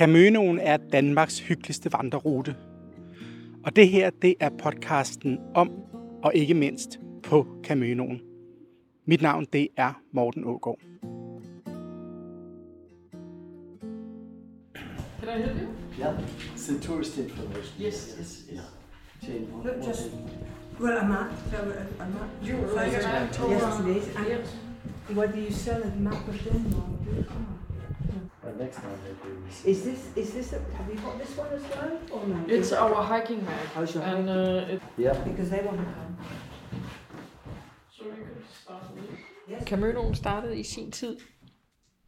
Caminoen er Danmarks hyggeligste vandrerute. Og det her, det er podcasten om, og ikke mindst på Caminoen. Mit navn, det er Morten Ågaard. Can I help you? Yeah, it's the tourist information. Yes, yes, yes. Jane, what, Look, what just- Well. So a, a map. You map to, Yes, please. What do you sell a map of Denmark? uh, next time maybe. Is this is this a, have you got this one as well or no? It's our hiking map. Oh, your And uh, it, Yeah, because they want to come. so you can start with Yes. Camønoen startede i sin tid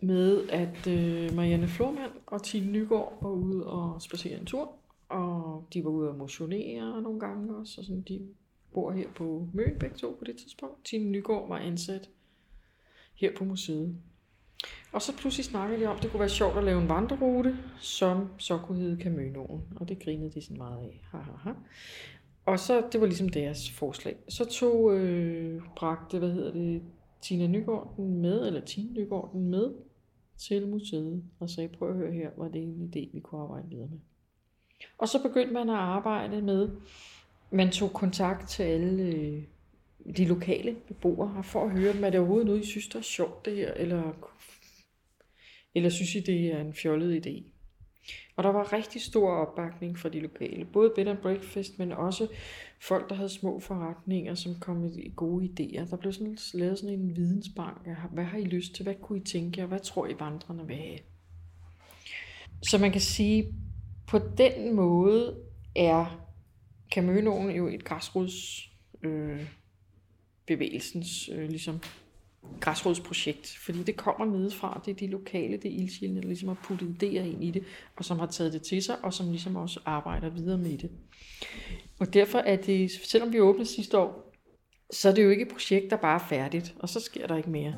med, at øh, Marianne Flormand og Tine Nygaard var ude og spacere en tur. Og de var ude og motionere nogle gange også. Og sådan, de bor her på Møn begge to på det tidspunkt. Tine Nygaard var ansat her på museet. Og så pludselig snakkede de om, at det kunne være sjovt at lave en vandrerute, som så kunne hedde Camønoen. Og det grinede de sådan meget af. Ha, ha, ha. Og så, det var ligesom deres forslag. Så tog, øh, bragte, hvad hedder det, Tina Nygaard den med, eller Tine Nygaard den med til museet, og sagde, prøv at høre her, var det en idé, vi kunne arbejde videre med. Og så begyndte man at arbejde med, man tog kontakt til alle øh, de lokale beboere her, for at høre dem, er det overhovedet noget, I synes, der er sjovt det her, eller, eller synes I, det er en fjollet idé? Og der var rigtig stor opbakning fra de lokale, både bed and breakfast, men også folk, der havde små forretninger, som kom med gode idéer. Der blev sådan lavet sådan en vidensbank af, hvad har I lyst til, hvad kunne I tænke jer, hvad tror I vandrene vil have? Så man kan sige, på den måde er Camønoen jo et græsrods øh, bevægelsens øh, ligesom græsrodsprojekt, fordi det kommer nedefra, det er de lokale, det er ildsjælene, der ligesom har puttet idéer ind i det, og som har taget det til sig, og som ligesom også arbejder videre med det. Og derfor er det, selvom vi åbnede sidste år, så er det jo ikke et projekt, der bare er færdigt, og så sker der ikke mere.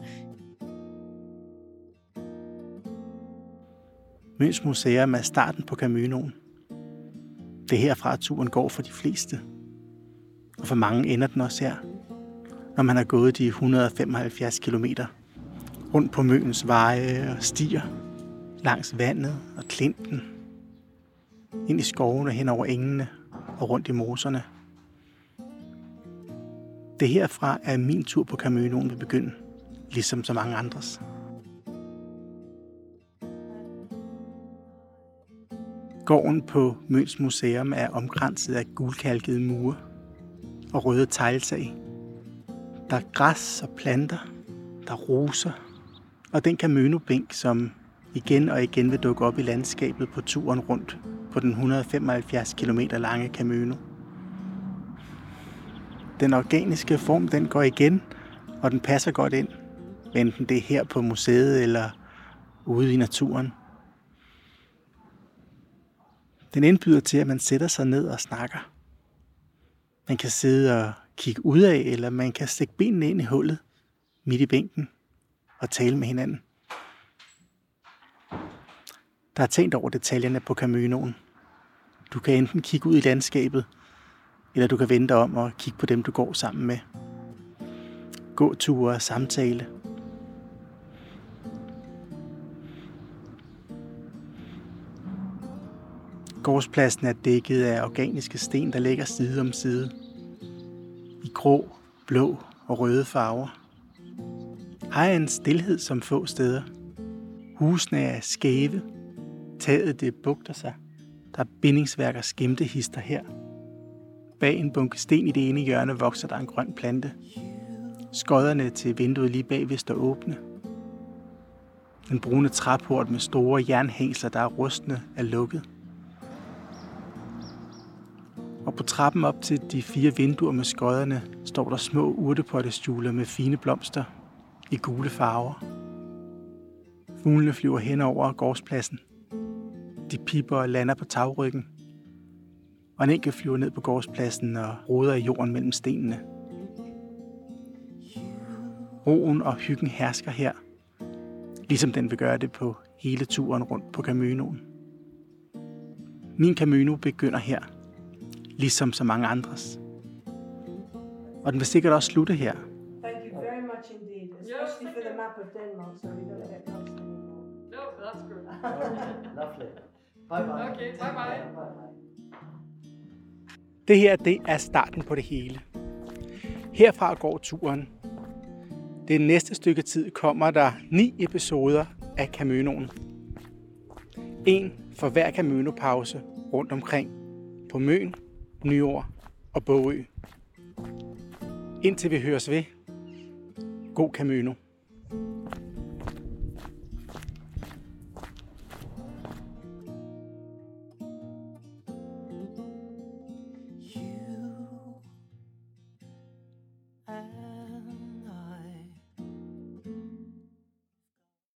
Møns Museum er starten på Caminoen. Det er herfra, at turen går for de fleste. Og for mange ender den også her, når man har gået de 175 km rundt på Møns veje og stier, langs vandet og klinten, ind i skovene, hen over engene og rundt i moserne. Det herfra er min tur på Caminoen vil begynde, ligesom så mange andres. Gården på Møns Museum er omkranset af gulkalkede mure og røde tegltag. Der er græs og planter, der er roser, og den Camino-bænk, som igen og igen vil dukke op i landskabet på turen rundt på den 175 km lange Camøno. Den organiske form, den går igen, og den passer godt ind, enten det er her på museet eller ude i naturen. Den indbyder til, at man sætter sig ned og snakker. Man kan sidde og kigge ud af, eller man kan stikke benene ind i hullet midt i bænken og tale med hinanden. Der er tænkt over detaljerne på Caminoen. Du kan enten kigge ud i landskabet, eller du kan vente om og kigge på dem, du går sammen med. Gåture og samtale. Gårdspladsen er dækket af organiske sten, der ligger side om side. Grå, blå og røde farver. Her er en stillhed som få steder. Husene er skæve. Taget det bugter sig. Der er bindingsværk og skimtehister her. Bag en bunke sten i det ene hjørne vokser der en grøn plante. Skodderne til vinduet lige bagved står åbne. Den brune træport med store jernhængsler, der er rustne, er lukket. Og på trappen op til de fire vinduer med skodderne står der små urtepottestjuler med fine blomster i gule farver. Fuglene flyver hen over gårdspladsen. De piper og lander på tagryggen. Og en enkelt flyver ned på gårdspladsen og roder i jorden mellem stenene. Roen og hyggen hersker her, ligesom den vil gøre det på hele turen rundt på Caminoen. Min Camino begynder her, ligesom så mange andres. Og den vil sikkert også slutte her. Thank you very much indeed, especially for the map of Denmark, so we don't get lost anymore. No, that's good. Lovely. Bye bye. Okay, bye bye. Bye bye. Det her, det er starten på det hele. Herfra går turen. Det næste stykke tid kommer der ni episoder af Caminoen. En for hver Camino-pause rundt omkring på Møn, Nyord og Bogø. Indtil vi høres ved. God Camino.